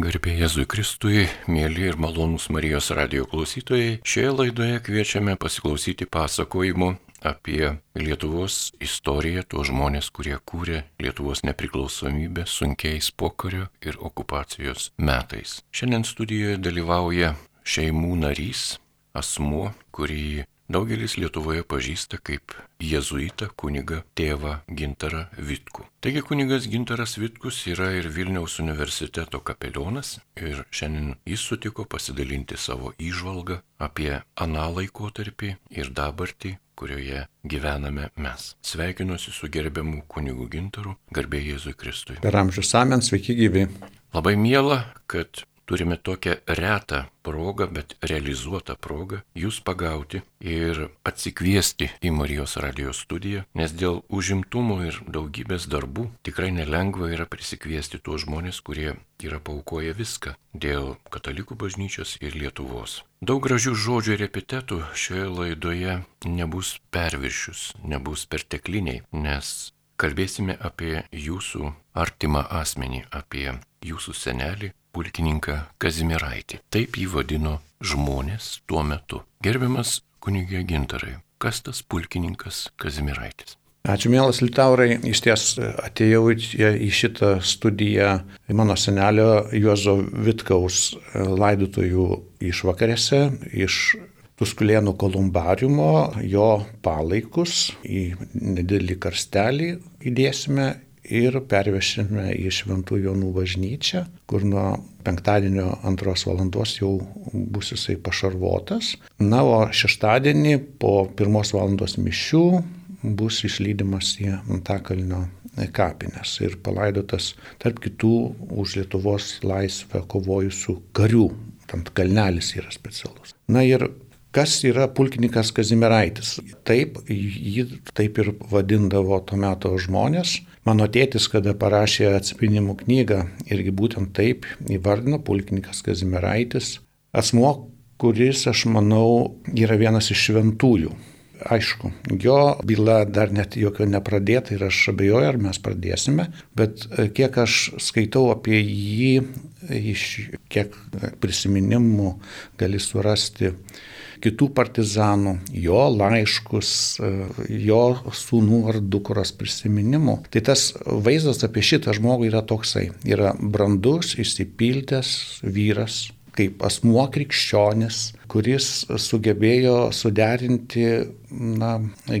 Garbė Jėzui Kristui, mėly ir malonūs Marijos radio klausytojai, šioje laidoje kviečiame pasiklausyti pasakojimų apie Lietuvos istoriją, tuos žmonės, kurie kūrė Lietuvos nepriklausomybę sunkiais pokario ir okupacijos metais. Šiandien studijoje dalyvauja šeimų narys, asmuo, kurį daugelis Lietuvoje pažįsta kaip jėzuitą kunigą tėvą Gintarą Vitku. Taigi kunigas Gintaras Vitkus yra ir Vilniaus universiteto kapelionas ir šiandien jis sutiko pasidalinti savo įžvalgą apie aną laikotarpį ir dabartį, kurioje gyvename mes. Sveikinuosi su gerbiamu kunigu Gintaru, garbė Jėzui Kristui. Per amžius amen, sveiki gyvi. Labai miela, kad turime tokią retą progą, bet realizuotą progą jūs pagauti ir atsikviesti į Marijos radijos studiją, nes dėl užimtumo ir daugybės darbų tikrai nelengva yra prisikviesti tuos žmonės, kurie yra paukoję viską dėl katalikų bažnyčios ir Lietuvos. Daug gražių žodžių ir epitetų šioje laidoje nebus perviršius, nebus pertekliniai, nes kalbėsime apie jūsų artimą asmenį, apie jūsų senelį, pulkininką Kazimiraitį. Taip jį vadino žmonės tuo metu. Gerbiamas kunigė Gintarai, kas tas pulkininkas Kazimiraitis? Ačiū mielas Litaurai, iš ties atėjau į šitą studiją mano senelio Juozo Vitkaus laidotojų išvakarėse iš Tuskulėnų kolumbariumo, jo palaikus į nedidelį karstelį įdėsime ir pervešime į Šventų Jonų bažnyčią, kur nuo penktadienio antros valandos jau bus jisai pašarvotas. Na, o šeštadienį po pirmos valandos mišių bus išlydimas į Antakalnio kapines ir palaidotas tarp kitų už Lietuvos laisvę kovojusių karių. Tant kalnelis yra specialus. Na ir Kas yra pulkininkas Kazimiraitis? Taip, jį taip ir vadindavo tuo metu žmonės. Mano tėtis, kada parašė atsipinimų knygą, irgi būtent taip įvardino pulkininkas Kazimiraitis. Asmo, kuris, aš manau, yra vienas iš šventųjų. Aišku, jo byla dar net jokio nepradėta ir aš abejoju, ar mes pradėsime, bet e, kiek aš skaitau apie jį, iš kiek prisiminimų gali surasti kitų partizanų, jo laiškus, e, jo sūnų ar dukros prisiminimų. Tai tas vaizdas apie šitą žmogų yra toksai. Yra brandus, išsipildęs vyras, kaip asmuo krikščionis, kuris sugebėjo suderinti na,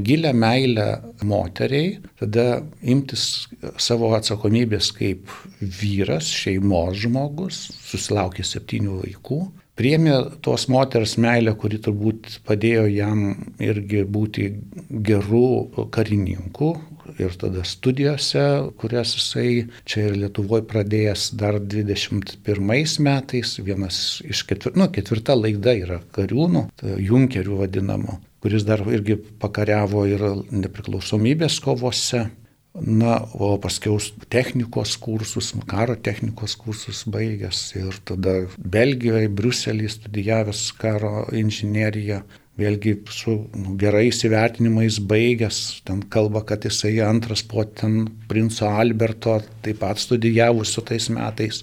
gilę meilę moteriai, tada imtis savo atsakomybės kaip vyras, šeimos žmogus, susilaukė septynių vaikų, priemė tos moters meilę, kuri turbūt padėjo jam irgi būti gerų karininkų. Ir tada studijose, kurias jisai čia ir Lietuvoje pradėjęs dar 21 metais, vienas iš ketvirta, nu, ketvirta laida yra kariūnų, junkerių vadinamo, kuris dar irgi pakariavo ir nepriklausomybės kovose. Na, o paskiau technikos kursus, karo technikos kursus baigęs ir tada Belgijoje, Bruselėje studijavęs karo inžineriją, vėlgi su nu, gerais įvertinimais baigęs, ten kalba, kad jisai antras po ten princo Alberto taip pat studijavusio tais metais.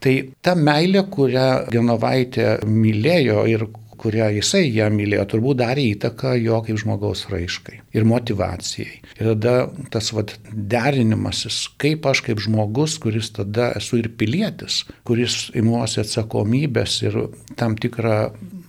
Tai ta meilė, kurią Genovaitė mylėjo ir kurią jisai ją mylėjo, turbūt darė įtaką jo kaip žmogaus raiškai ir motivacijai. Ir tada tas vad derinimasis, kaip aš kaip žmogus, kuris tada esu ir pilietis, kuris imuosi atsakomybės ir tam tikrą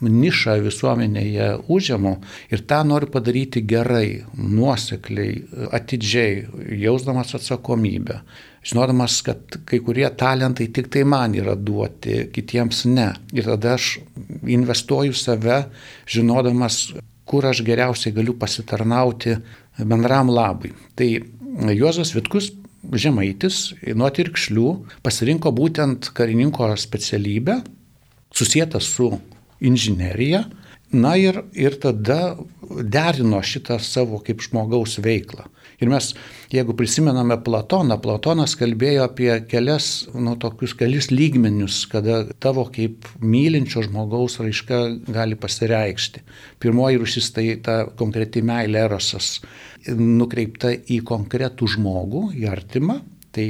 nišą visuomenėje užimu ir tą noriu padaryti gerai, nuosekliai, atidžiai, jausdamas atsakomybę žinodamas, kad kai kurie talentai tik tai man yra duoti, kitiems ne. Ir tada aš investuoju save, žinodamas, kur aš geriausiai galiu pasitarnauti bendram labui. Tai Juozas Vitkus Žemaitis nuo tirkšlių pasirinko būtent karininko specialybę, susijęta su inžinerija, na ir, ir tada derino šitą savo kaip žmogaus veiklą. Ir mes, jeigu prisimename Platoną, Platonas kalbėjo apie kelias, nu, tokius kelis lygmenius, kada tavo kaip mylinčio žmogaus raiška gali pasireikšti. Pirmoji rušis tai ta konkreti meilė erosas, nukreipta į konkretų žmogų, į artimą. Tai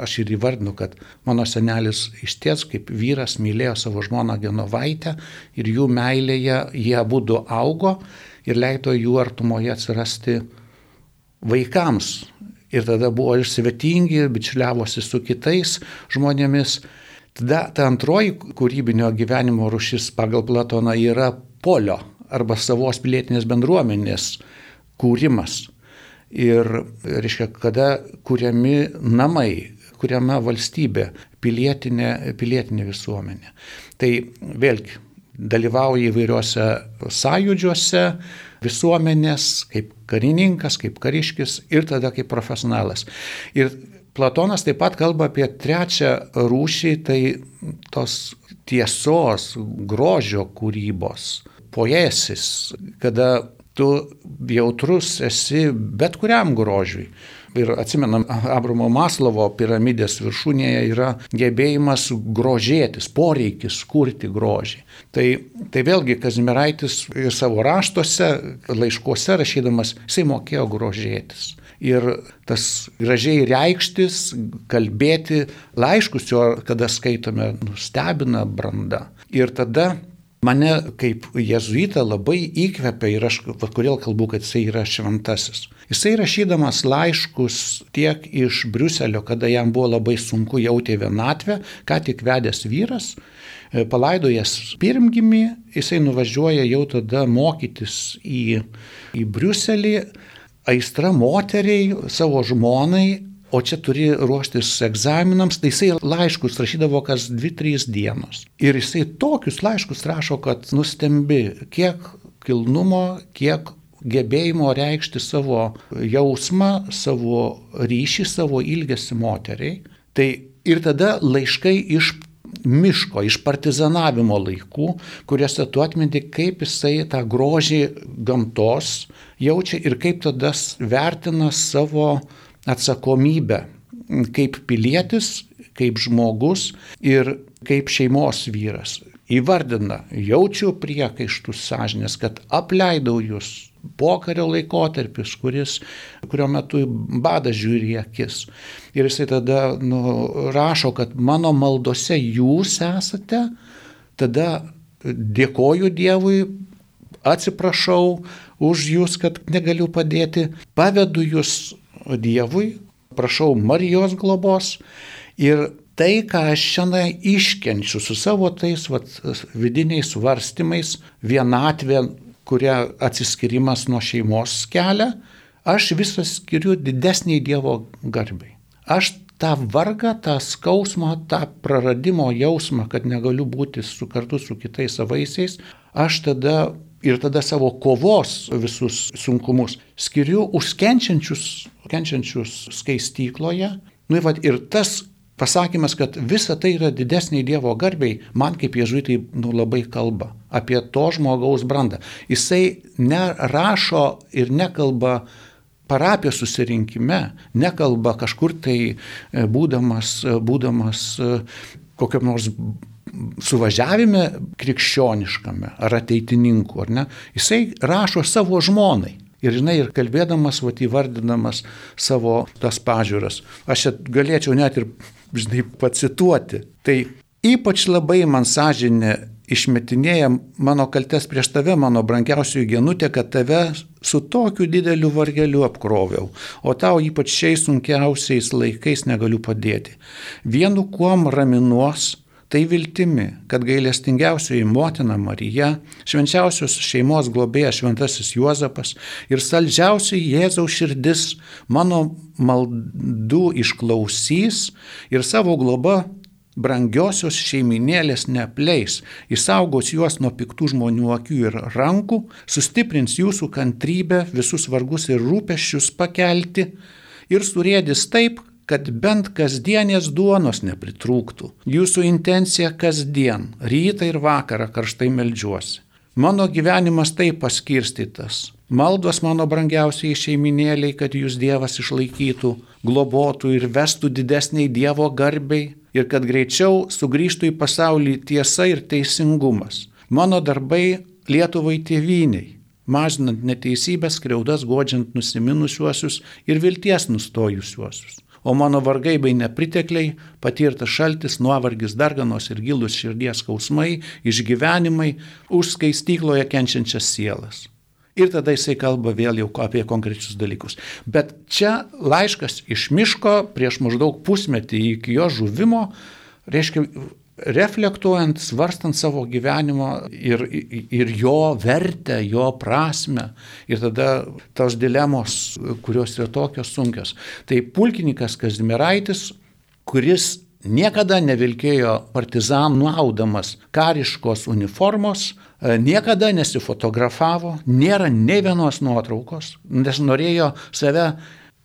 aš ir įvardinu, kad mano senelis iš ties kaip vyras mylėjo savo žmoną Genovaitę ir jų meilėje jie būdu augo ir leido jų artumoje atsirasti vaikams. Ir tada buvo ir svetingi, bičiuliavosi su kitais žmonėmis. Tada ta antroji kūrybinio gyvenimo rušis pagal Platoną yra polio arba savos pilietinės bendruomenės kūrimas. Ir, reiškia, kada kūriami namai, kuriama valstybė, pilietinė, pilietinė visuomenė. Tai vėlgi dalyvauja įvairiuose sąjūdžiuose visuomenės, kaip karininkas, kaip kariškis ir tada kaip profesionalas. Ir Platonas taip pat kalba apie trečią rūšį, tai tos tiesos, grožio kūrybos, poesis, kada tu jautrus esi bet kuriam grožiui. Ir atsimenam, Abramo Maslovo piramidės viršūnėje yra gebėjimas grožėtis, poreikis kurti grožį. Tai, tai vėlgi Kazimieraitis savo raštuose, laiškuose rašydamas, jisai mokėjo grožėtis. Ir tas gražiai reikštis, kalbėti, laiškus jo, kada skaitome, nustebina branda. Ir tada Mane kaip jezuitą labai įkvepia ir aš va, kodėl kalbu, kad jisai yra šventasis. Jisai rašydamas laiškus tiek iš Briuselio, kada jam buvo labai sunku jauti vienatvę, ką tik vedęs vyras, e, palaidojęs pirmgimį, jisai nuvažiuoja jau tada mokytis į, į Briuselį, aistra moteriai, savo žmonai o čia turi ruoštis egzaminams, tai jisai laiškus rašydavo kas 2-3 dienos. Ir jisai tokius laiškus rašo, kad nustembi, kiek kilnumo, kiek gebėjimo reikšti savo jausmą, savo ryšį, savo ilgesį moteriai. Tai ir tada laiškai iš miško, iš partizanavimo laikų, kuriuose tu atminti, kaip jisai tą grožį gamtos jaučia ir kaip tada vertina savo atsakomybę kaip pilietis, kaip žmogus ir kaip šeimos vyras. Įvardina, jaučiu priekaištus sąžinės, kad apleidau jūs pokario laikotarpis, kuris, kurio metu badas žiūri akis. Ir jisai tada nu, rašo, kad mano maldose jūs esate, tada dėkoju Dievui, atsiprašau už jūs, kad negaliu padėti, pavedu jūs Dievui, prašau Marijos globos ir tai, ką aš šiandien iškenčiu su savo tais vat, vidiniais svarstymais, vienatvė, kurią atsiskirimas nuo šeimos kelia, aš visą skiriu didesniai Dievo garbiai. Aš tą vargą, tą skausmą, tą praradimo jausmą, kad negaliu būti su kartu su kitais savaisiais, aš tada ir tada savo kovos visus sunkumus skiriu už kenčiančius, skaistykloje. Nu, ir, ir tas pasakymas, kad visa tai yra didesniai Dievo garbiai, man kaip ježuitai nu, labai kalba apie to žmogaus brandą. Jisai nerašo ir nekalba parapijos susirinkime, nekalba kažkur tai e, būdamas, e, būdamas e, kokiam nors suvažiavime krikščioniškame ar ateitininkų, ar ne, jisai rašo savo žmonai. Ir žinai, ir kalbėdamas, va, įvardinamas savo tas pažiūras. Aš čia galėčiau net ir, žinai, pacituoti. Tai ypač labai man sąžinė išmetinėja mano kaltes prieš tave, mano brangiausiųjų genutė, kad tave su tokiu dideliu vargeliu apkroviau, o tau ypač šiais sunkiausiais laikais negaliu padėti. Vienu kuom raminuos, Tai viltimi, kad gailestingiausioji motina Marija, švenčiausios šeimos globėjas šventasis Juozapas ir saldžiausiai Jėzaus širdis mano maldų išklausys ir savo globa brangiosios šeiminėlės neapleis, įsaugos juos nuo piktų žmonių akių ir rankų, sustiprins jūsų kantrybę, visus vargus ir rūpeščius pakelti ir surėdis taip, kad bent kasdienės duonos nepritrūktų. Jūsų intencija kasdien, rytą ir vakarą karštai melžiuosi. Mano gyvenimas taip paskirstytas. Maldos mano brangiausiai šeiminėliai, kad jūs Dievas išlaikytų, globotų ir vestų didesniai Dievo garbiai ir kad greičiau sugrįžtų į pasaulį tiesa ir teisingumas. Mano darbai Lietuvai tėviniai, mažinant neteisybės, kreudas, godžiant nusiminusiuosius ir vilties nustojusiuosius o mano vargai bei nepritekliai, patirtas šaltis, nuovargis, darganos ir gilus širdies skausmai, išgyvenimai už skaistykloje kenčiančias sielas. Ir tada jisai kalba vėl jau apie konkrečius dalykus. Bet čia laiškas iš miško prieš maždaug pusmetį iki jo žuvimo, reiškia, reflektuojant, svarstant savo gyvenimo ir, ir jo vertę, jo prasme. Ir tada tos dilemos, kurios yra tokios sunkios. Tai pulkininkas Kazmiraitis, kuris niekada nevilkėjo partizanų audamas kariškos uniformos, niekada nesifotografavo, nėra ne vienos nuotraukos, nes norėjo save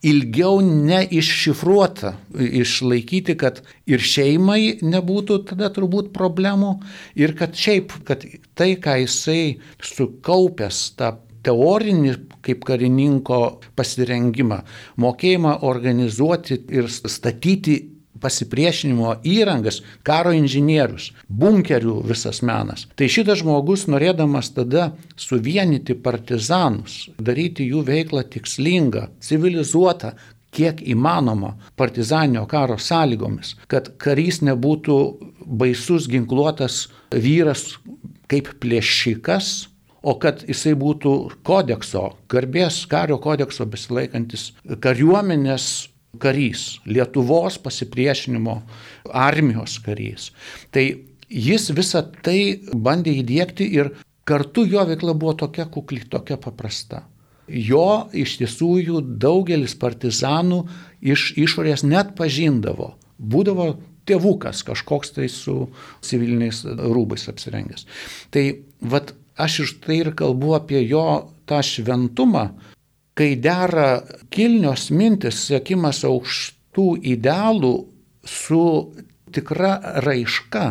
ilgiau neiššifruota, išlaikyti, kad ir šeimai nebūtų tada turbūt problemų ir kad šiaip, kad tai, ką jisai sukaupęs tą teorinį kaip karininko pasirengimą, mokėjimą organizuoti ir statyti pasipriešinimo įrangas, karo inžinierius, bunkerių visas menas. Tai šitas žmogus, norėdamas tada suvienyti partizanus, daryti jų veiklą tikslingą, civilizuotą, kiek įmanoma partizaninio karo sąlygomis, kad karys nebūtų baisus ginkluotas vyras kaip plėšikas, o kad jisai būtų kodekso, garbės kario kodekso besilaikantis kariuomenės karys, Lietuvos pasipriešinimo armijos karys. Tai jis visą tai bandė įdėkti ir kartu jo veikla buvo tokia kukli, tokia paprasta. Jo iš tiesų jų daugelis partizanų iš išorės net pažindavo. Būdavo tėvukas kažkoks tai su civiliniais rūbais apsirengęs. Tai vad aš iš tai ir kalbu apie jo tą šventumą, kai dera kilnios mintis, siekimas aukštų idealų su tikra raiška,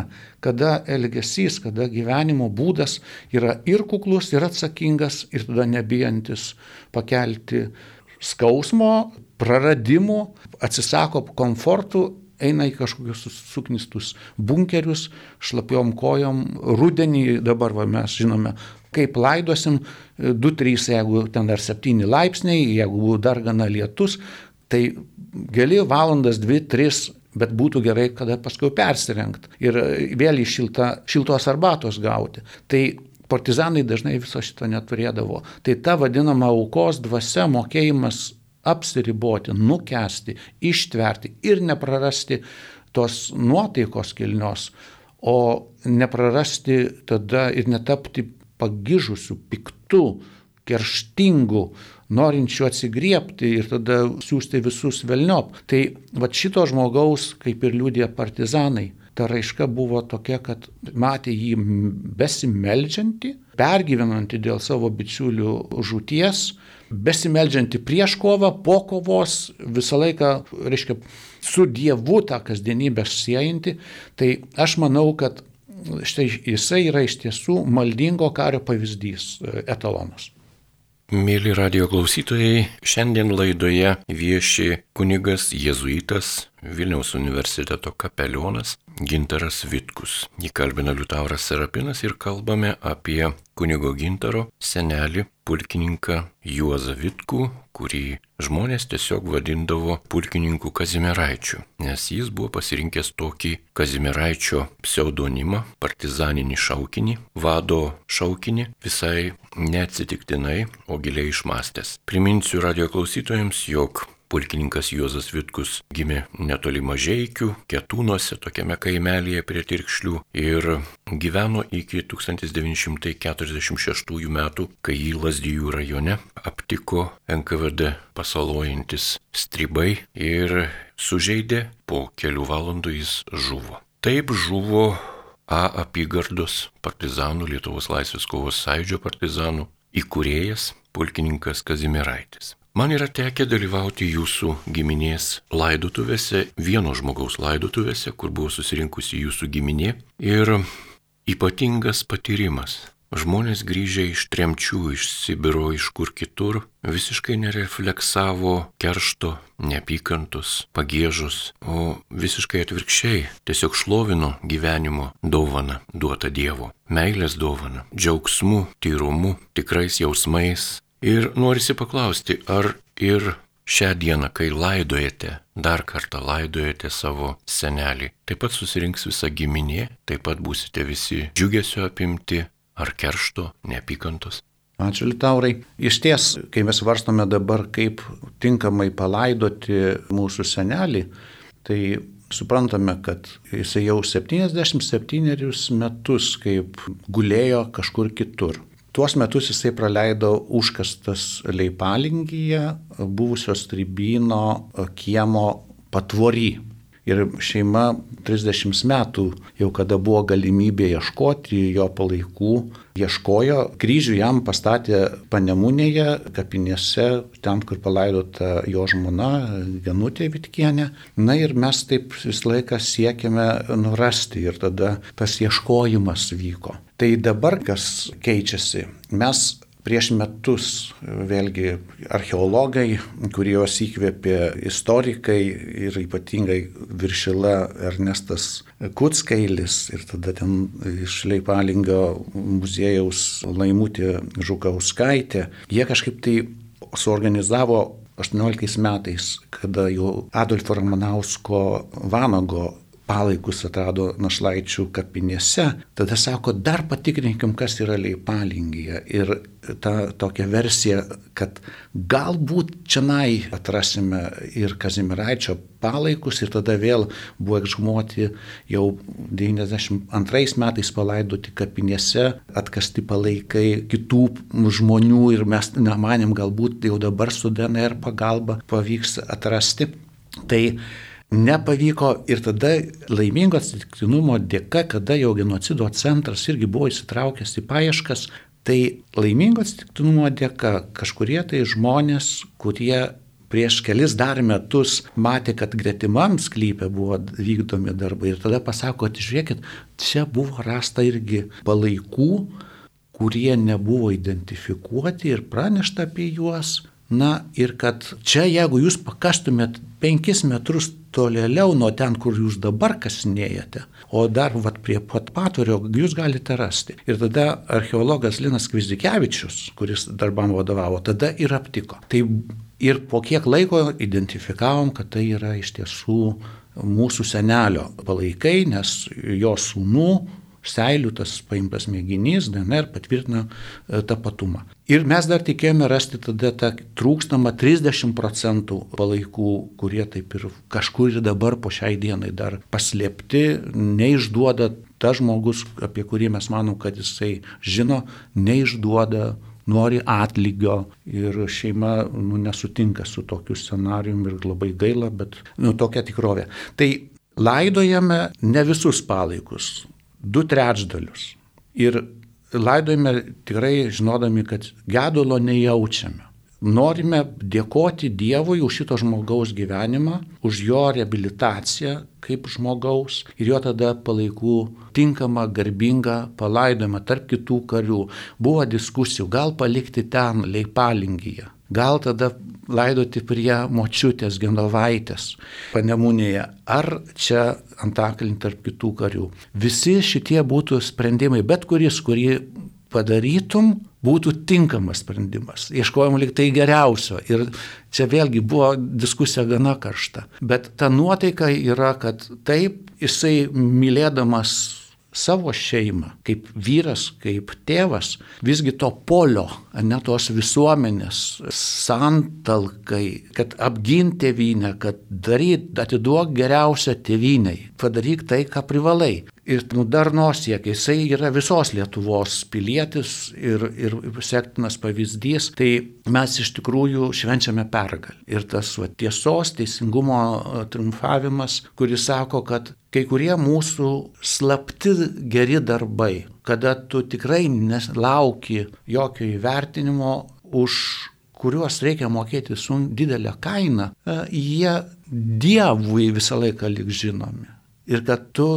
kada elgesys, kada gyvenimo būdas yra ir kuklus, ir atsakingas, ir tada nebijantis pakelti skausmo, praradimų, atsisako komfortų, eina į kažkokius suknistus bunkerius, šlapiom kojom, rudenį dabar va, mes žinome, kaip laidosim, 2-3, jeigu ten dar 7 laipsniai, jeigu dar gana lietus, tai gali valandas 2-3 bet būtų gerai, kada paskui persirengt ir vėl iš šilta, šiltos arbatos gauti. Tai partizanai dažnai viso šito neturėdavo. Tai ta vadinama aukos dvasia, mokėjimas apsiriboti, nukesti, ištverti ir neprarasti tos nuotaikos kilnios, o neprarasti tada ir netapti pagižusių, piktų, kerštingų, norinčių atsigriepti ir tada siūsti visus velniop. Tai va šito žmogaus, kaip ir liūdė partizanai, ta raiška buvo tokia, kad matė jį besimeldžiantį, pergyvenantį dėl savo bičiulių žūties, besimeldžiantį prieš kovą, po kovos, visą laiką, reiškia, su Dievu tą kasdienybę siejantį. Tai aš manau, kad štai jisai yra iš tiesų maldingo kario pavyzdys, e, etalonas. Mėly radio klausytojai, šiandien laidoje vieši kunigas jėzuitas Vilniaus universiteto kapelionas Gintaras Vitkus. Jį kalbina Liutauras Serapinas ir kalbame apie kunigo Gintaro senelį pulkininką Juozą Vitkų, kurį žmonės tiesiog vadindavo pulkininku Kazimieraičiu, nes jis buvo pasirinkęs tokį Kazimieraičio pseudonimą, partizaninį šaukinį, vado šaukinį, visai neatsitiktinai, o giliai išmastęs. Priminsiu radio klausytojams, jog Pulkininkas Juozas Vitkus gimė netoli mažiekių, ketūnuose, tokiame kaimelėje prie Tirkšlių ir gyveno iki 1946 metų, kai jį Lasdijų rajone aptiko NKVD pasalojantis stribai ir sužeidė, po kelių valandų jis žuvo. Taip žuvo A apygardos partizanų, Lietuvos laisvės kovos sąjūdžio partizanų įkūrėjas pulkininkas Kazimieraitis. Man yra tekę dalyvauti jūsų giminės laidotuvėse, vieno žmogaus laidotuvėse, kur buvo susirinkusi jūsų giminė. Ir ypatingas patyrimas. Žmonės grįžę iš tremčių, iš Sibiro, iš kur kitur, visiškai nerefleksavo keršto, neapykantos, pagėžos, o visiškai atvirkščiai tiesiog šlovino gyvenimo dovaną duotą Dievo, meilės dovaną, džiaugsmu, tyrumu, tikrais jausmais, Ir norisi paklausti, ar ir šią dieną, kai laidojate, dar kartą laidojate savo senelį, taip pat susirinks visa giminė, taip pat būsite visi džiugesio apimti ar keršto, neapykantos. Ačiū Litaurai. Iš ties, kai mes varstome dabar, kaip tinkamai palaidoti mūsų senelį, tai suprantame, kad jisai jau 77 metus kaip gulėjo kažkur kitur. Tuos metus jisai praleido užkastas Leipalingyje, buvusios tribino kiemo patvory. Ir šeima 30 metų, jau kada buvo galimybė ieškoti jo palaikų, ieškojo, kryžių jam pastatė Panemunėje, kapinėse, ten, kur palaidota jo žmona, Genutė Vitkienė. Na ir mes taip visą laiką siekėme nurasti ir tada tas ieškojimas vyko. Tai dabar kas keičiasi? Mes Prieš metus vėlgi archeologai, kuriuos įkvėpė istorikai ir ypatingai viršila Ernestas Kutskailis ir tada ten iš Leipalingio muziejaus Laimutė Žukauskaitė, jie kažkaip tai suorganizavo 18 metais, kada jau Adolfo Ramanausko Vanago palaikus atrado našlaičių kapinėse, tada sako, dar patikrinkim, kas yra leipalingija. Ir ta tokia versija, kad galbūt čianai atrasime ir Kazimiraičio palaikus ir tada vėl buvo ekshumuoti jau 92 metais palaidoti kapinėse, atkasti palaikai kitų žmonių ir mes nemanėm, galbūt jau dabar su DNR pagalba pavyks atrasti. Tai nepavyko ir tada laimingo atsitiktinumo dėka, kada jau genocido centras irgi buvo įsitraukęs į paieškas, tai laimingo atsitiktinumo dėka kažkurie tai žmonės, kurie prieš kelis dar metus matė, kad gretimam sklypė buvo vykdomi darbai ir tada pasako, kad žiūrėkit, čia buvo rasta irgi palaikų, kurie nebuvo identifikuoti ir pranešta apie juos. Na ir kad čia, jeigu jūs pakastumėt penkis metrus tolėliau nuo ten, kur jūs dabar kasinėjate, o dar vat, prie pat patvorio jūs galite rasti. Ir tada archeologas Linas Kvizikevičius, kuris darbam vadovavo, tada ir aptiko. Tai ir po kiek laiko identifikavom, kad tai yra iš tiesų mūsų senelio palaikai, nes jo sūnų seilių tas paimtas mėginys, DNR patvirtina e, tapatumą. Ir mes dar tikėjome rasti tada tą trūkstamą 30 procentų palaikų, kurie taip ir kažkur ir dabar po šiai dienai dar paslėpti, neišduoda tas žmogus, apie kurį mes manom, kad jisai žino, neišduoda nori atlygio ir šeima nu, nesutinka su tokiu scenariumi ir labai gaila, bet nu, tokia tikrovė. Tai laidojame ne visus palaikus, du trečdalius. Ir laidojame tikrai žinodami, kad gedulo nejaučiame. Norime dėkoti Dievui už šito žmogaus gyvenimą, už jo rehabilitaciją kaip žmogaus ir jo tada palaikų tinkamą, garbingą palaidojimą tarp kitų karių. Buvo diskusijų, gal palikti ten leipalingyje, gal tada laidoti prie močiutės Genovaitės panemunėje, ar čia antakalnį tarp kitų karių. Visi šitie būtų sprendimai, bet kuris, kurį padarytum, būtų tinkamas sprendimas. Ieškojom lyg tai geriausio. Ir čia vėlgi buvo diskusija gana karšta. Bet ta nuotaika yra, kad taip jisai mylėdamas savo šeimą, kaip vyras, kaip tėvas, visgi to polio, ne tos visuomenės, santalkai, kad apginti tėvynę, kad daryt, atiduok geriausią tėvyniai, padaryk tai, ką privalai ir nu, darnos siekia. Jisai yra visos Lietuvos pilietis ir, ir sektinas pavyzdys. Tai mes iš tikrųjų švenčiame pergalę. Ir tas va, tiesos, teisingumo e, triumfavimas, kuris sako, kad kai kurie mūsų slapti geri darbai, kada tu tikrai nelauki jokio įvertinimo už kuriuos reikia mokėti su didelė kaina, e, jie Dievui visą laiką lik žinomi ir kad tu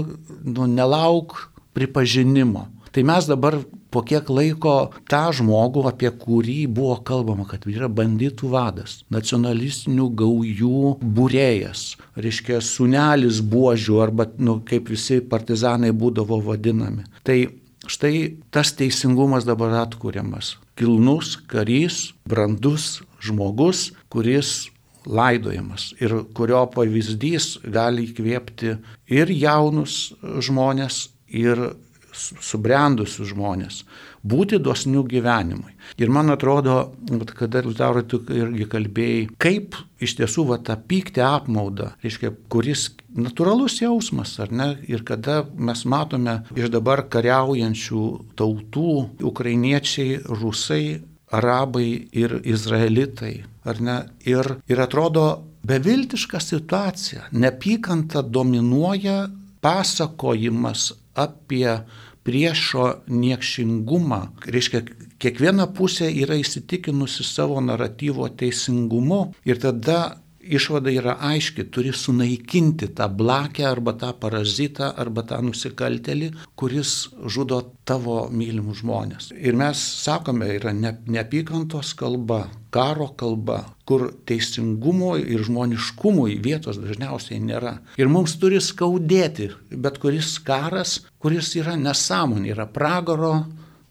nu, nelauk pripažinimo. Tai mes dabar po kiek laiko tą žmogų, apie kurį buvo kalbama, kad yra banditų vadas, nacionalistinių gaujų būrėjas, reiškia sunelis buožių arba, nu, kaip visi partizanai būdavo vadinami. Tai štai tas teisingumas dabar atkuriamas. Kilnus karys, brandus žmogus, kuris laidojamas ir kurio pavyzdys gali įkvėpti ir jaunus žmonės, ir subrendusius žmonės, būti dosnių gyvenimui. Ir man atrodo, kada Liutaurai tu irgi kalbėjai, kaip iš tiesų va tą pyktį apmaudą, reiškia, kuris natūralus jausmas, ar ne, ir kada mes matome iš dabar kariaujančių tautų, ukrainiečiai, rusai, arabai ir izraelitai, ar ne, ir, ir atrodo beviltiška situacija, nepykanta dominuoja pasakojimas apie priešo niekšingumą. Reiškia, kiekviena pusė yra įsitikinusi savo naratyvo teisingumu ir tada išvada yra aiški, turi sunaikinti tą blakę arba tą parazitą arba tą nusikaltelį, kuris žudo tavo mylimus žmonės. Ir mes sakome, yra ne, neapykantos kalba, karo kalba, kur teisingumo ir žmoniškumui vietos dažniausiai nėra. Ir mums turi skaudėti bet kuris karas, kuris yra nesąmonė, yra pragaro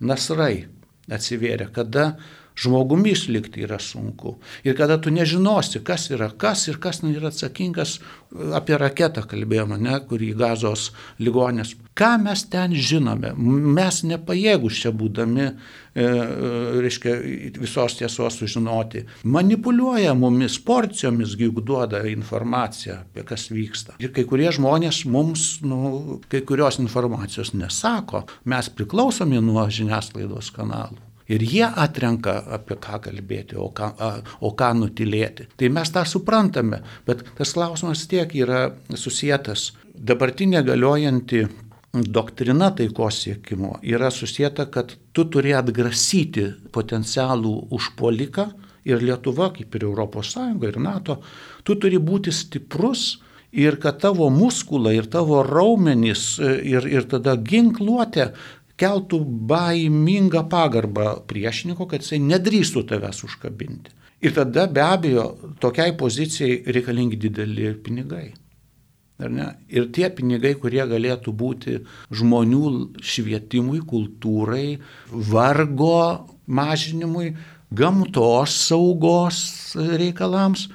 nasrai atsivėrė, kada žmogumi išlikti yra sunku. Ir kada tu nežinosi, kas yra kas ir kas yra atsakingas, apie raketą kalbėjome, ne, kurį gazos ligonės. Ką mes ten žinome? Mes nepajėgus čia būdami, e, e reiškia, visos tiesos sužinoti. Manipuliuoja mumis porcijomis, juk duoda informaciją apie kas vyksta. Ir kai kurie žmonės mums, nu, kai kurios informacijos nesako, mes priklausomi nuo žiniasklaidos kanalų. Ir jie atrenka, apie ką kalbėti, o ką, a, o ką nutilėti. Tai mes tą suprantame, bet tas klausimas tiek yra susijęs. Dabartinė galiojanti doktrina taikos siekimo yra susijęta, kad tu turi atgrasyti potencialų užpoliką ir Lietuva, kaip ir ES ir NATO, tu turi būti stiprus ir kad tavo muskulai ir tavo raumenys ir, ir tada ginkluotė keltų baimingą pagarbą priešininko, kad jisai nedrįstų tavęs užkabinti. Ir tada be abejo tokiai pozicijai reikalingi dideli pinigai. Ir tie pinigai, kurie galėtų būti žmonių švietimui, kultūrai, vargo mažinimui, gamtos saugos reikalams,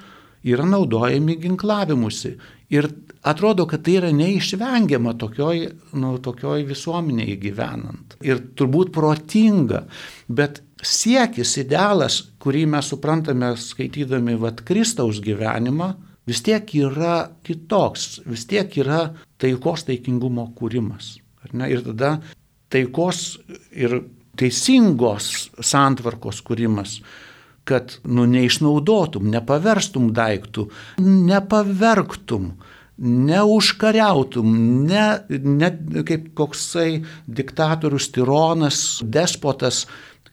yra naudojami ginklavimusi. Ir atrodo, kad tai yra neišvengiama tokioj, nu, tokioj visuomenėje gyvenant. Ir turbūt protinga, bet siekis, idealas, kurį mes suprantame skaitydami vat Kristaus gyvenimą, vis tiek yra kitoks, vis tiek yra taikos taikingumo kūrimas. Ir tada taikos ir teisingos santvarkos kūrimas kad nu, neišnaudotum, nepaverstum daiktų, nepavergtum, neužkariautum, ne, ne kaip koksai diktatorius, tironas, despotas,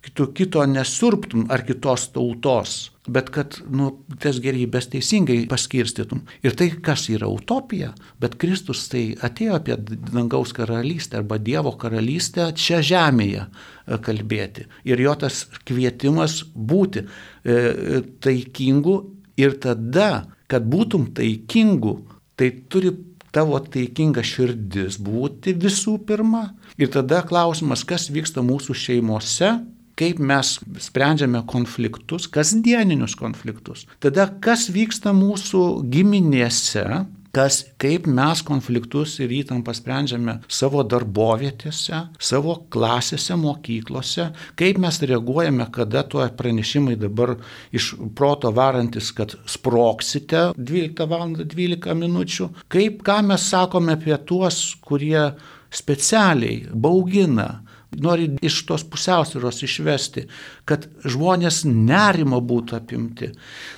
kito, kito nesurptum ar kitos tautos, bet kad nu, tas gerybės teisingai paskirstytum. Ir tai, kas yra utopija, bet Kristus tai atėjo apie dangaus karalystę arba Dievo karalystę čia žemėje e, kalbėti. Ir jo tas kvietimas būti e, taikingu ir tada, kad būtum taikingu, tai turi tavo taikinga širdis būti visų pirma. Ir tada klausimas, kas vyksta mūsų šeimose, kaip mes sprendžiame konfliktus, kasdieninius konfliktus. Tada kas vyksta mūsų giminėse, kas, kaip mes konfliktus ir įtampą sprendžiame savo darbovietėse, savo klasėse, mokyklose, kaip mes reaguojame, kada tuo pranešimai dabar iš proto varantis, kad sproksite 12 val. 12 minučių, kaip ką mes sakome apie tuos, kurie specialiai baugina, nori iš tos pusiausvėros išvesti, kad žmonės nerimo būtų apimti.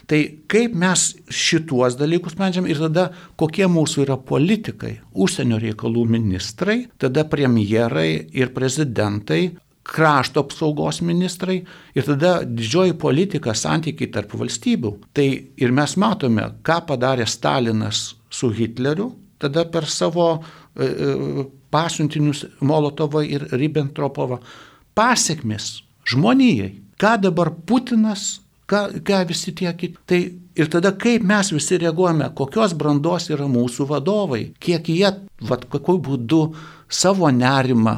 Tai kaip mes šituos dalykus sprendžiam ir tada kokie mūsų yra politikai, užsienio reikalų ministrai, tada premjerai ir prezidentai, krašto apsaugos ministrai ir tada didžioji politika, santykiai tarp valstybių. Tai ir mes matome, ką padarė Stalinas su Hitleriu, tada per savo pasiuntinius Molotovą ir Ribbentropovą. Pasiekmes žmonijai. Ką dabar Putinas, ką, ką visi tie kiti. Tai ir tada kaip mes visi reaguojame, kokios brandos yra mūsų vadovai, kiek jie, vad, kokiu būdu savo nerimą,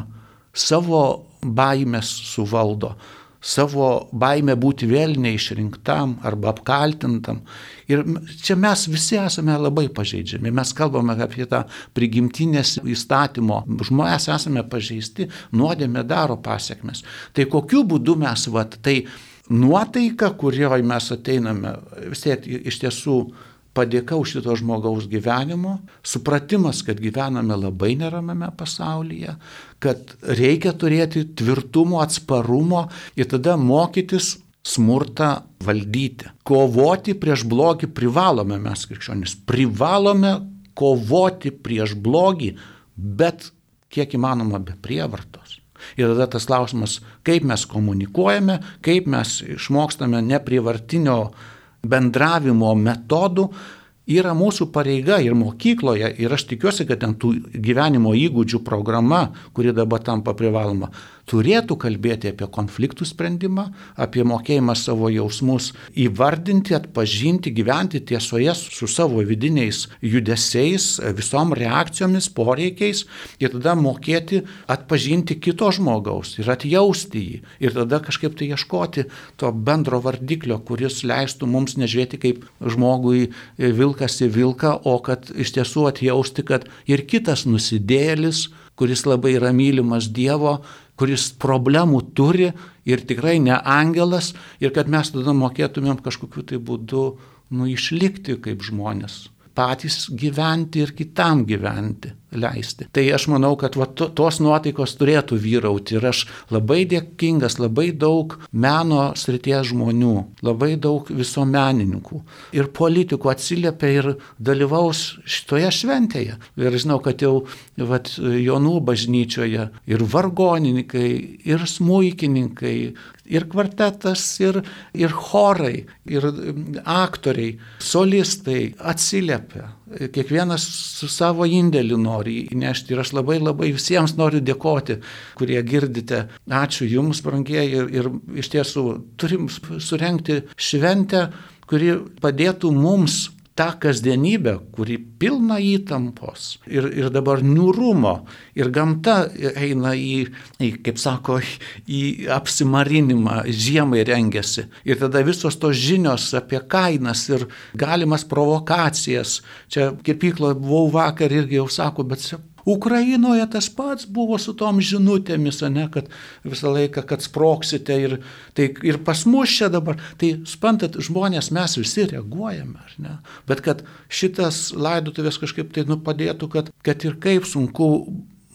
savo baimės suvaldo, savo baimę būti vėl neišrinktam arba apkaltintam. Ir čia mes visi esame labai pažeidžiami. Mes kalbame apie tą prigimtinės įstatymo. Žmonės esame pažeisti, nuodėmė daro pasiekmes. Tai kokiu būdu mes, vat, tai nuotaika, kurioje mes ateiname, vis tiek iš tiesų padėka už šito žmogaus gyvenimo, supratimas, kad gyvename labai neramame pasaulyje, kad reikia turėti tvirtumo, atsparumo ir tada mokytis smurtą valdyti. Kovoti prieš blogį privalome mes krikščionys. Privalome kovoti prieš blogį, bet kiek įmanoma be prievartos. Ir tada tas klausimas, kaip mes komunikuojame, kaip mes išmokstame neprievartinio bendravimo metodų yra mūsų pareiga ir mokykloje, ir aš tikiuosi, kad ten tų gyvenimo įgūdžių programa, kuri dabar tampa privaloma, turėtų kalbėti apie konfliktų sprendimą, apie mokėjimą savo jausmus įvardinti, atpažinti, gyventi tiesoje su savo vidiniais judesiais, visom reakcijomis, poreikiais ir tada mokėti atpažinti kito žmogaus ir atjausti jį ir tada kažkaip tai ieškoti to bendro vardiklio, kuris leistų mums nežiūrėti kaip žmogui vilkas į vilką, o kad iš tiesų atjausti, kad ir kitas nusidėlis, kuris labai yra mylimas Dievo, kuris problemų turi ir tikrai ne angelas, ir kad mes tada mokėtumėm kažkokiu tai būdu nu, išlikti kaip žmonės patys gyventi ir kitam gyventi leisti. Tai aš manau, kad va, to, tos nuotaikos turėtų vyrauti ir aš labai dėkingas, labai daug meno srities žmonių, labai daug visuomenininkų ir politikų atsiliepia ir dalyvaus šitoje šventėje. Ir žinau, kad jau va, Jonų bažnyčioje ir vargonininkai, ir smūkininkai, ir kvartetas, ir, ir chorai, ir aktoriai, solistai atsiliepia. Kiekvienas su savo indėliu nori įnešti ir aš labai labai visiems noriu dėkoti, kurie girdite. Ačiū Jums, brangieji, ir, ir iš tiesų turim surenkti šventę, kuri padėtų mums tą kasdienybę, kuri pilna įtampos ir, ir dabar niūrumo ir gamta eina į, į, kaip sako, į apsimarinimą, žiemai rengiasi. Ir tada visos tos žinios apie kainas ir galimas provokacijas. Čia kirpykloje buvau vakar irgi jau sako, bet Ukrainoje tas pats buvo su tom žinutėmis, ne, kad visą laiką, kad sproksite ir, tai, ir pas mus čia dabar. Tai, spantat, žmonės mes visi reaguojame, ar ne? Bet kad šitas laidotuvės kažkaip tai nu padėtų, kad, kad ir kaip sunku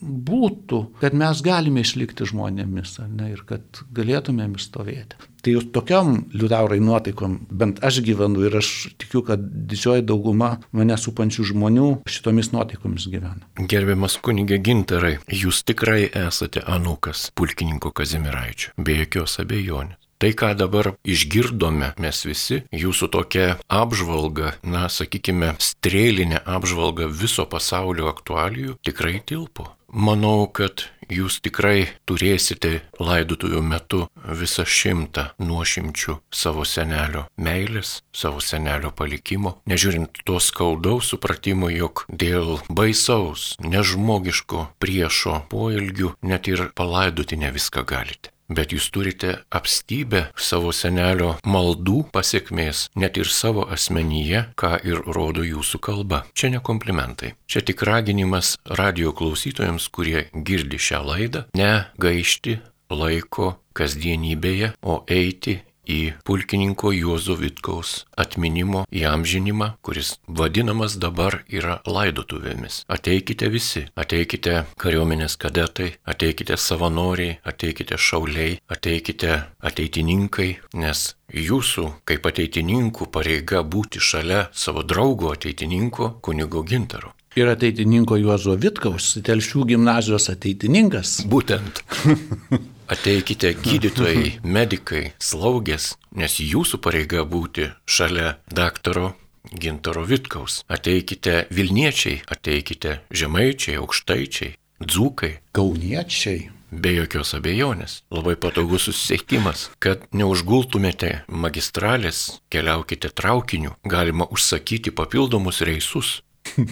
būtų, kad mes galime išlikti žmonėmis, ne, ir kad galėtumėm stovėti. Tai jūs tokiam liutaurai nuotaikom, bent aš gyvenu ir aš tikiu, kad didžioji dauguma mane supančių žmonių šitomis nuotaikomis gyvena. Gerbiamas kunigė Gintarai, jūs tikrai esate anukas pulkininko Kazimiraičio, be jokios abejonės. Tai, ką dabar išgirdome mes visi, jūsų tokia apžvalga, na, sakykime, strėlinė apžvalga viso pasaulio aktualijų tikrai tilpo. Manau, kad jūs tikrai turėsite laidotuvių metu visą šimtą nuošimčių savo senelio meilės, savo senelio palikimo, nežiūrint to skaudaus supratimo, jog dėl baisaus, nežmogiško priešo poelgių net ir palaidoti ne viską galite bet jūs turite apstybę savo senelio maldų pasiekmės, net ir savo asmenyje, ką ir rodo jūsų kalba. Čia ne komplimentai. Čia tik raginimas radio klausytojams, kurie girdi šią laidą, ne gaišti laiko kasdienybėje, o eiti į pulkininko Juozo Vitkaus atminimo įamžinimą, kuris vadinamas dabar yra laidotuvėmis. Ateikite visi, ateikite kariuomenės kadetai, ateikite savanoriai, ateikite šauliai, ateikite ateitininkai, nes jūsų kaip ateitininkų pareiga būti šalia savo draugo ateitininko kunigo gintaro. Ir ateitininko Juozo Vitkaus, telšių gimnazijos ateitininkas. Būtent. Ateikite gydytojai, medikai, slaugės, nes jūsų pareiga būti šalia daktaro Gintaro Vitkaus. Ateikite Vilniečiai, ateikite Žemaičiai, Aukštaičiai, Dzūkai. Kauniečiai. Be jokios abejonės. Labai patogus susisiekimas. Kad neužgultumėte magistralės, keliaukite traukiniu. Galima užsakyti papildomus reisus.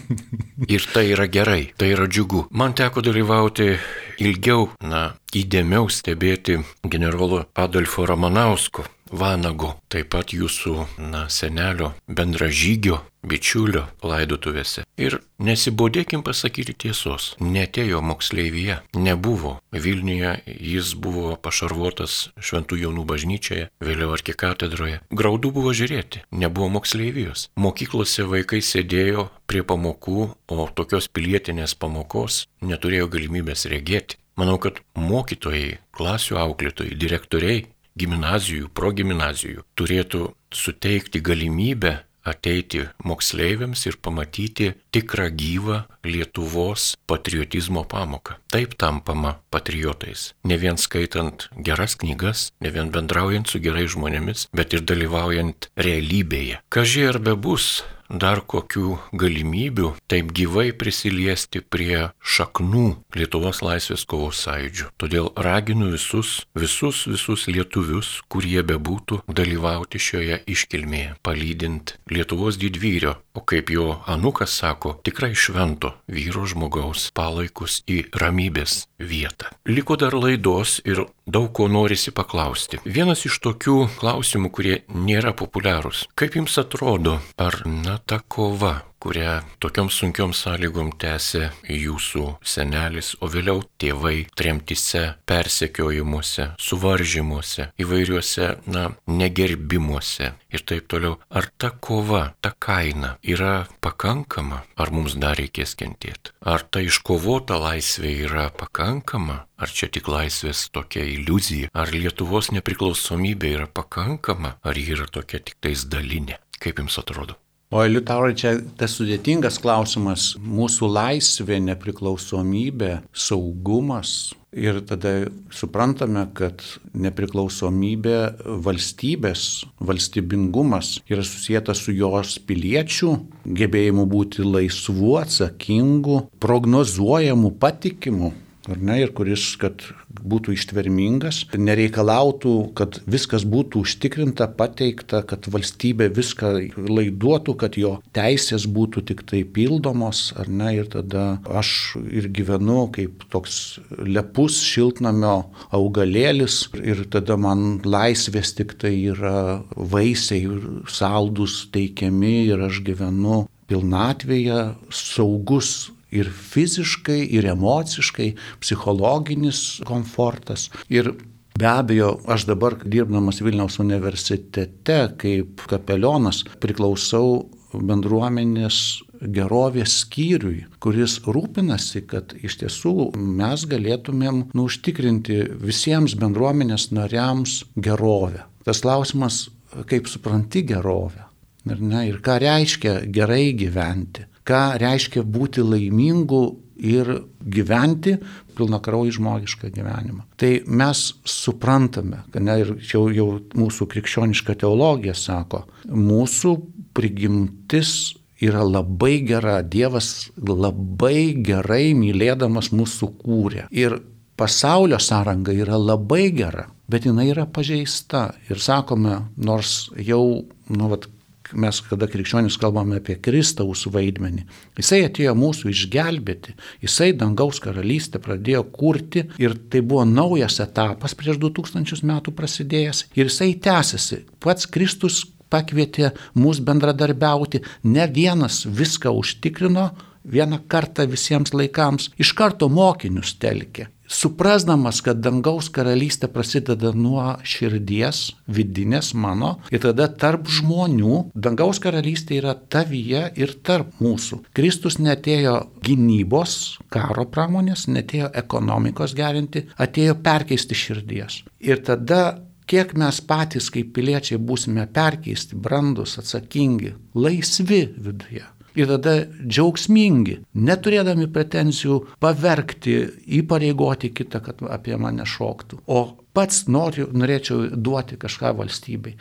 Ir tai yra gerai, tai yra džiugu. Man teko dalyvauti ilgiau, na, įdėmiau stebėti generolo Adolfo Ramanausko Vanago, taip pat jūsų, na, senelio bendražygio, bičiulio laidotuvėse. Ir nesibodėkim pasakyti tiesos. Netėjo moksleivyje, nebuvo. Vilniuje jis buvo pašarvotas Šventų jaunų bažnyčioje, vėliau arkikatedroje. Graudu buvo žiūrėti, nebuvo moksleivijos. Mokyklose vaikai sėdėjo prie pamokų, o tokios pilietinės pamokos neturėjo galimybės regėti. Manau, kad mokytojai, klasių auklėtojai, direktoriai gimnazijų, progymnazijų turėtų suteikti galimybę ateiti moksleiviams ir pamatyti tikrą gyvą Lietuvos patriotizmo pamoką. Taip tampama patriotais. Ne vien skaitant geras knygas, ne vien bendraujant su gerai žmonėmis, bet ir dalyvaujant realybėje. Kažkai ar be bus dar kokių galimybių taip gyvai prisiliesti prie šaknų Lietuvos laisvės kovos sąjūdžių. Todėl raginu visus, visus, visus lietuvius, kurie bebūtų, dalyvauti šioje iškilmėje, palydint Lietuvos didvyrio, o kaip jo anukas sako, tikrai švento vyro žmogaus palaikus į ramybės vietą. Liko dar laidos ir daug ko norisi paklausti. Vienas iš tokių klausimų, kurie nėra populiarūs. Kaip jums atrodo, ar, na, ta kova, kurią tokiom sunkiom sąlygom tęsė jūsų senelis, o vėliau tėvai tremtise, persekiojimuose, suvaržymuose, įvairiuose, na, negerbimuose ir taip toliau. Ar ta kova, ta kaina yra pakankama, ar mums dar reikės kentėti? Ar ta iškovota laisvė yra pakankama, ar čia tik laisvės tokia iliuzija, ar Lietuvos nepriklausomybė yra pakankama, ar ji yra tokia tik tais dalinė? Kaip jums atrodo? O Liutaurai, čia tas sudėtingas klausimas - mūsų laisvė, nepriklausomybė, saugumas. Ir tada suprantame, kad nepriklausomybė valstybės, valstybingumas yra susijęta su jos piliečių gebėjimu būti laisvu, atsakingu, prognozuojamu, patikimu ar ne, ir kuris, kad būtų ištvermingas, nereikalautų, kad viskas būtų užtikrinta, pateikta, kad valstybė viską laiduotų, kad jo teisės būtų tik tai pildomos, ar ne, ir tada aš ir gyvenu kaip toks lepus šiltnamio augalėlis ir tada man laisvės tik tai yra vaisiai saldus teikiami ir aš gyvenu pilnatvėje, saugus ir fiziškai, ir emociškai, psichologinis komfortas. Ir Be abejo, aš dabar dirbdamas Vilniaus universitete kaip kapelionas priklausau bendruomenės gerovės skyriui, kuris rūpinasi, kad iš tiesų mes galėtumėm nu, užtikrinti visiems bendruomenės nariams gerovę. Tas klausimas, kaip supranti gerovę. Ir, ne, ir ką reiškia gerai gyventi ką reiškia būti laimingu ir gyventi pilnakrauji žmogišką gyvenimą. Tai mes suprantame, kad ne, ir jau, jau mūsų krikščioniška teologija sako, mūsų prigimtis yra labai gera, Dievas labai gerai mylėdamas mūsų kūrė. Ir pasaulio sąranga yra labai gera, bet jinai yra pažeista. Ir sakome, nors jau, nu, vat, mes, kada krikščionis kalbame apie Kristaus vaidmenį, jisai atėjo mūsų išgelbėti, jisai dangaus karalystę pradėjo kurti ir tai buvo naujas etapas prieš 2000 metų prasidėjęs ir jisai tęsiasi. Pats Kristus pakvietė mus bendradarbiauti, ne vienas viską užtikrino, vieną kartą visiems laikams, iš karto mokinius telkė suprasdamas, kad dangaus karalystė prasideda nuo širdies, vidinės mano, ir tada tarp žmonių, dangaus karalystė yra tavyje ir tarp mūsų. Kristus netėjo gynybos, karo pramonės, netėjo ekonomikos gerinti, atėjo perkeisti širdies. Ir tada kiek mes patys kaip piliečiai būsime perkeisti, brandus, atsakingi, laisvi viduje ir tada džiaugsmingi, neturėdami pretenzijų pavergti, įpareigoti kitą, kad apie mane šoktų, o pats noriu, norėčiau duoti kažką valstybei.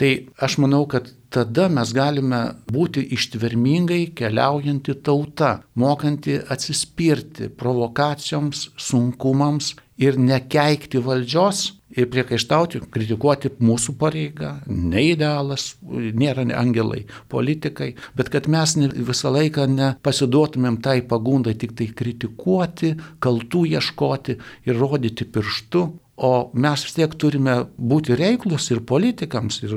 Tai aš manau, kad tada mes galime būti ištvermingai keliaujanti tauta, mokanti atsispirti provokacijoms, sunkumams ir nekeikti valdžios ir priekaištauti, kritikuoti mūsų pareiga, ne idealas, nėra angelai, politikai, bet kad mes visą laiką nepasiduotumėm tai pagundai tik tai kritikuoti, kaltų ieškoti ir rodyti pirštu, O mes vis tiek turime būti reiklus ir politikams, ir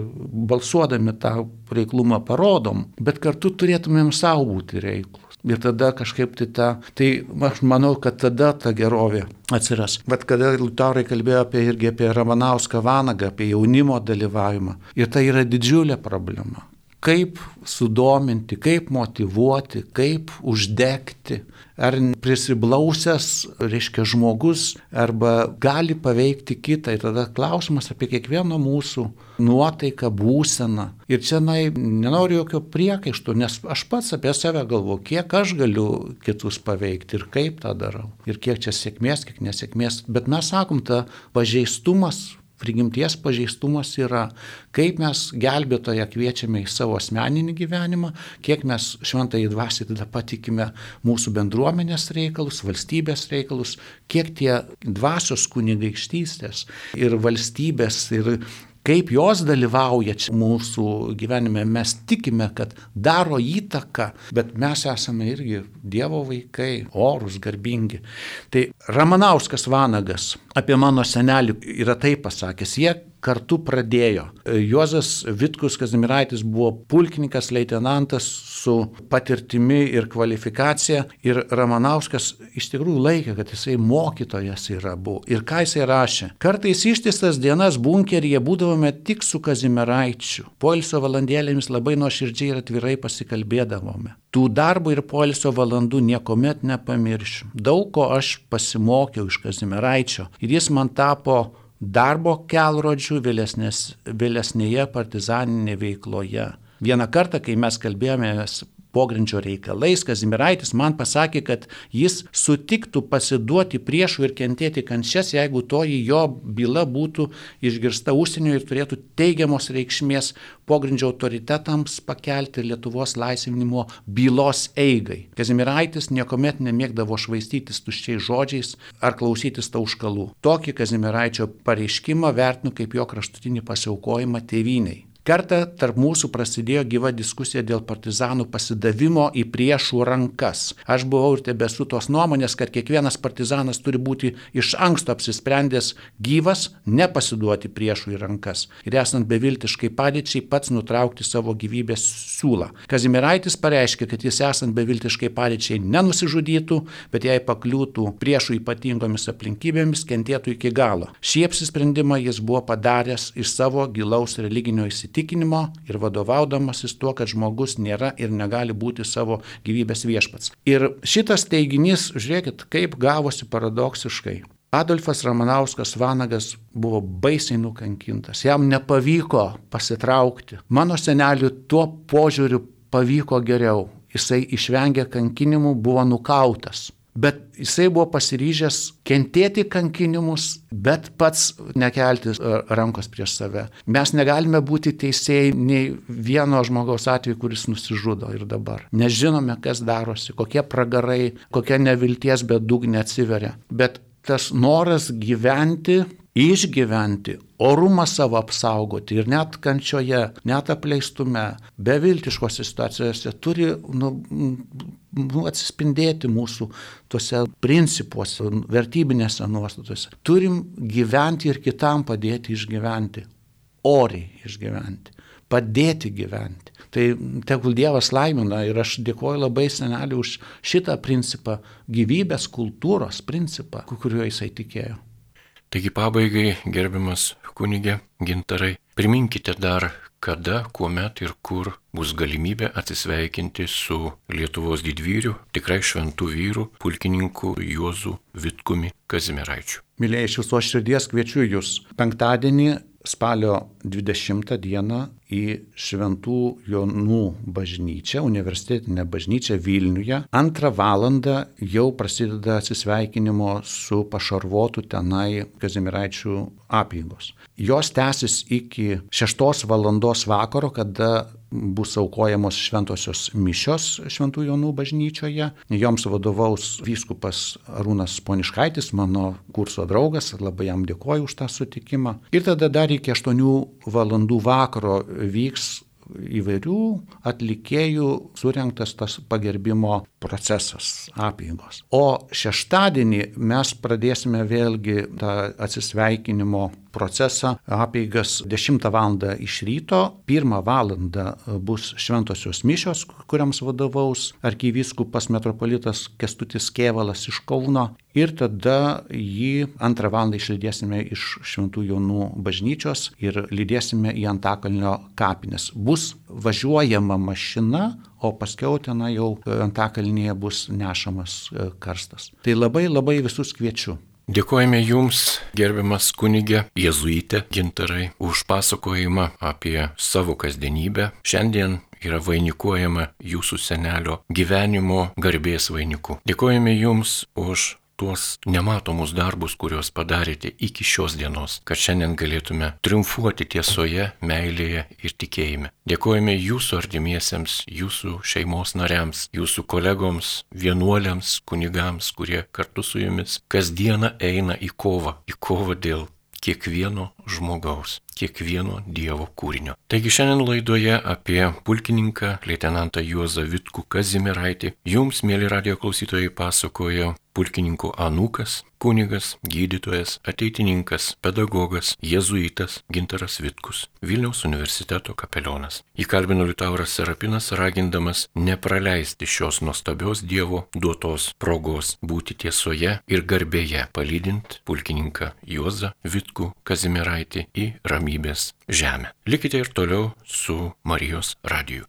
balsuodami tą reiklumą parodom, bet kartu turėtumėm savo būti reiklus. Ir tada kažkaip tai ta, tai aš manau, kad tada ta gerovė atsiras. Bet kada Liutaurai kalbėjo apie irgi apie Ramanauską Vanagą, apie jaunimo dalyvavimą, ir tai yra didžiulė problema. Kaip sudominti, kaip motivuoti, kaip uždegti, ar prisiblausęs, reiškia, žmogus, arba gali paveikti kitą. Ir tada klausimas apie kiekvieno mūsų nuotaiką, būseną. Ir čia, na, nenoriu jokio priekaištų, nes aš pats apie save galvoju, kiek aš galiu kitus paveikti ir kaip tą darau. Ir kiek čia sėkmės, kiek nesėkmės. Bet mes sakom, ta pažeistumas prigimties pažeistumas yra, kaip mes gelbėtoje kviečiame į savo asmeninį gyvenimą, kiek mes šventai dvasiai tada patikime mūsų bendruomenės reikalus, valstybės reikalus, kiek tie dvasios kunigaikštystės ir valstybės ir kaip jos dalyvauja mūsų gyvenime, mes tikime, kad daro įtaką, bet mes esame irgi Dievo vaikai, orus, garbingi. Tai Ramanauskas Vanagas apie mano senelį yra taip pasakęs, jie kartu pradėjo. Juozas Vitkus Kazimiraitis buvo pulkininkas, leitenantas su patirtimi ir kvalifikacija ir Ramanauskas iš tikrųjų laikė, kad jisai mokytojas yra buvo. Ir ką jisai rašė? Kartais ištisas dienas bunkeryje būdavome tik su Kazimiraičiu. Poilsio valandėlėmis labai nuoširdžiai ir atvirai pasikalbėdavome. Tų darbo ir poilsio valandų niekuomet nepamiršiu. Daug ko aš pasimokiau iš Kazimiraičio ir jis man tapo darbo kelrodžių vėlesnės, vėlesnėje partizaninėje veikloje. Vieną kartą, kai mes kalbėjomės pogrindžio reikalais, Kazimiraitis man pasakė, kad jis sutiktų pasiduoti priešų ir kentėti kančias, jeigu toji jo byla būtų išgirsta užsienio ir turėtų teigiamos reikšmės pogrindžio autoritetams pakelti Lietuvos laisvinimo bylos eigai. Kazimiraitis niekuomet nemėgdavo švaistytis tuščiais žodžiais ar klausytis tauškalų. Tokį Kazimiraičio pareiškimą vertinu kaip jo kraštutinį pasiaukojimą tėviniai. Kartą tarp mūsų prasidėjo gyva diskusija dėl partizanų pasidavimo į priešų rankas. Aš buvau ir tebesu tos nuomonės, kad kiekvienas partizanas turi būti iš anksto apsisprendęs gyvas, nepasiduoti priešų į rankas ir esant beviltiškai padėčiai pats nutraukti savo gyvybės siūlą. Kazimiraitis pareiškė, kad jis esant beviltiškai padėčiai nenusižudytų, bet jei pakliūtų priešų ypatingomis aplinkybėmis, kentėtų iki galo. Šį apsisprendimą jis buvo padaręs iš savo gilaus religinio įsitikinimo įsitikinimo ir vadovaudamasis tuo, kad žmogus nėra ir negali būti savo gyvybės viešpats. Ir šitas teiginys, žiūrėkit, kaip gavosi paradoksiškai. Adolfas Ramanauskas Vanagas buvo baisiai nukankintas, jam nepavyko pasitraukti. Mano seneliu tuo požiūriu pavyko geriau. Jisai išvengė kankinimų, buvo nukautas bet jisai buvo pasiryžęs kentėti kankinimus, bet pats nekelti rankos prieš save. Mes negalime būti teisėjai nei vieno žmogaus atveju, kuris nusižudo ir dabar. Nežinome, kas darosi, kokie pragarai, kokia nevilties bedugnė atsiveria. Bet tas noras gyventi išgyventi, orumą savo apsaugoti ir net kančioje, net apleistume, beviltiškose situacijose turi nu, nu, atsispindėti mūsų tuose principuose, vertybinėse nuostatose. Turim gyventi ir kitam padėti išgyventi, oriai išgyventi, padėti gyventi. Tai tegul Dievas laimina ir aš dėkoju labai seneliu už šitą principą, gyvybės kultūros principą, kuriuo jisai tikėjo. Taigi pabaigai, gerbiamas kunigė Gintarai, priminkite dar, kada, kuomet ir kur bus galimybė atsisveikinti su Lietuvos didvyriu, tikrai šventų vyrų, pulkininku Juozu Vitkumi Kazimiraičiu. Mylėjai, iš viso širdies kviečiu Jūs penktadienį spalio 20 dieną į Šventų Jonų bažnyčią, universitetinę bažnyčią Vilniuje. Antrą valandą jau prasideda atsisveikinimo su pašarvotu tenai Kazimiraičių apygos. Jos tęsis iki 6 valandos vakaro, kada bus aukojamos šventosios mišios Šventų Jonų bažnyčioje. Joms vadovaus vyskupas Arūnas Poniškaitis, mano kurso draugas, labai jam dėkoju už tą sutikimą. Ir tada dar iki 8 valandų vakaro vyks įvairių atlikėjų surinktas tas pagerbimo procesas, apėgos. O šeštadienį mes pradėsime vėlgi tą atsisveikinimo procesą, apėgas 10 val. iš ryto, 1 val. bus šventosios mišios, kuriams vadovaus arkivyskupas metropolitas Kestutis Kievalas iš Kauno ir tada jį antrą valandą išlydėsime iš Šventų Jonų bažnyčios ir lydėsime į Antakalnio kapines. Bus važiuojama mašina, o paskiau ten jau Antakalnyje bus nešamas karstas. Tai labai labai visus kviečiu. Dėkojame Jums, gerbiamas kunigė Jėzuitė Gintarai, už pasakojimą apie savo kasdienybę. Šiandien yra vainikuojama Jūsų senelio gyvenimo garbės vainiku. Dėkojame Jums už tuos nematomus darbus, kuriuos padarėte iki šios dienos, kad šiandien galėtume triumfuoti tiesoje, meilėje ir tikėjime. Dėkojame jūsų artimiesiems, jūsų šeimos nariams, jūsų kolegoms, vienuoliams, kunigams, kurie kartu su jumis kasdieną eina į kovą, į kovą dėl kiekvieno žmogaus, kiekvieno Dievo kūrinio. Taigi šiandien laidoje apie pulkininką, leitenantą Juozą Vitkų Kazimiraitį, jums, mėly radio klausytojai, pasakojo pulkininko anūkas, kunigas, gydytojas, ateitininkas, pedagogas, jėzuitas Gintaras Vitkus, Vilniaus universiteto kapelionas. Įkalbino Liutauras Serapinas, ragindamas nepraleisti šios nuostabios Dievo duotos progos būti tiesoje ir garbėje, palydint pulkininką Juozą Vitkų Kazimiraitį į ramybės žemę. Likite ir toliau su Marijos radiju.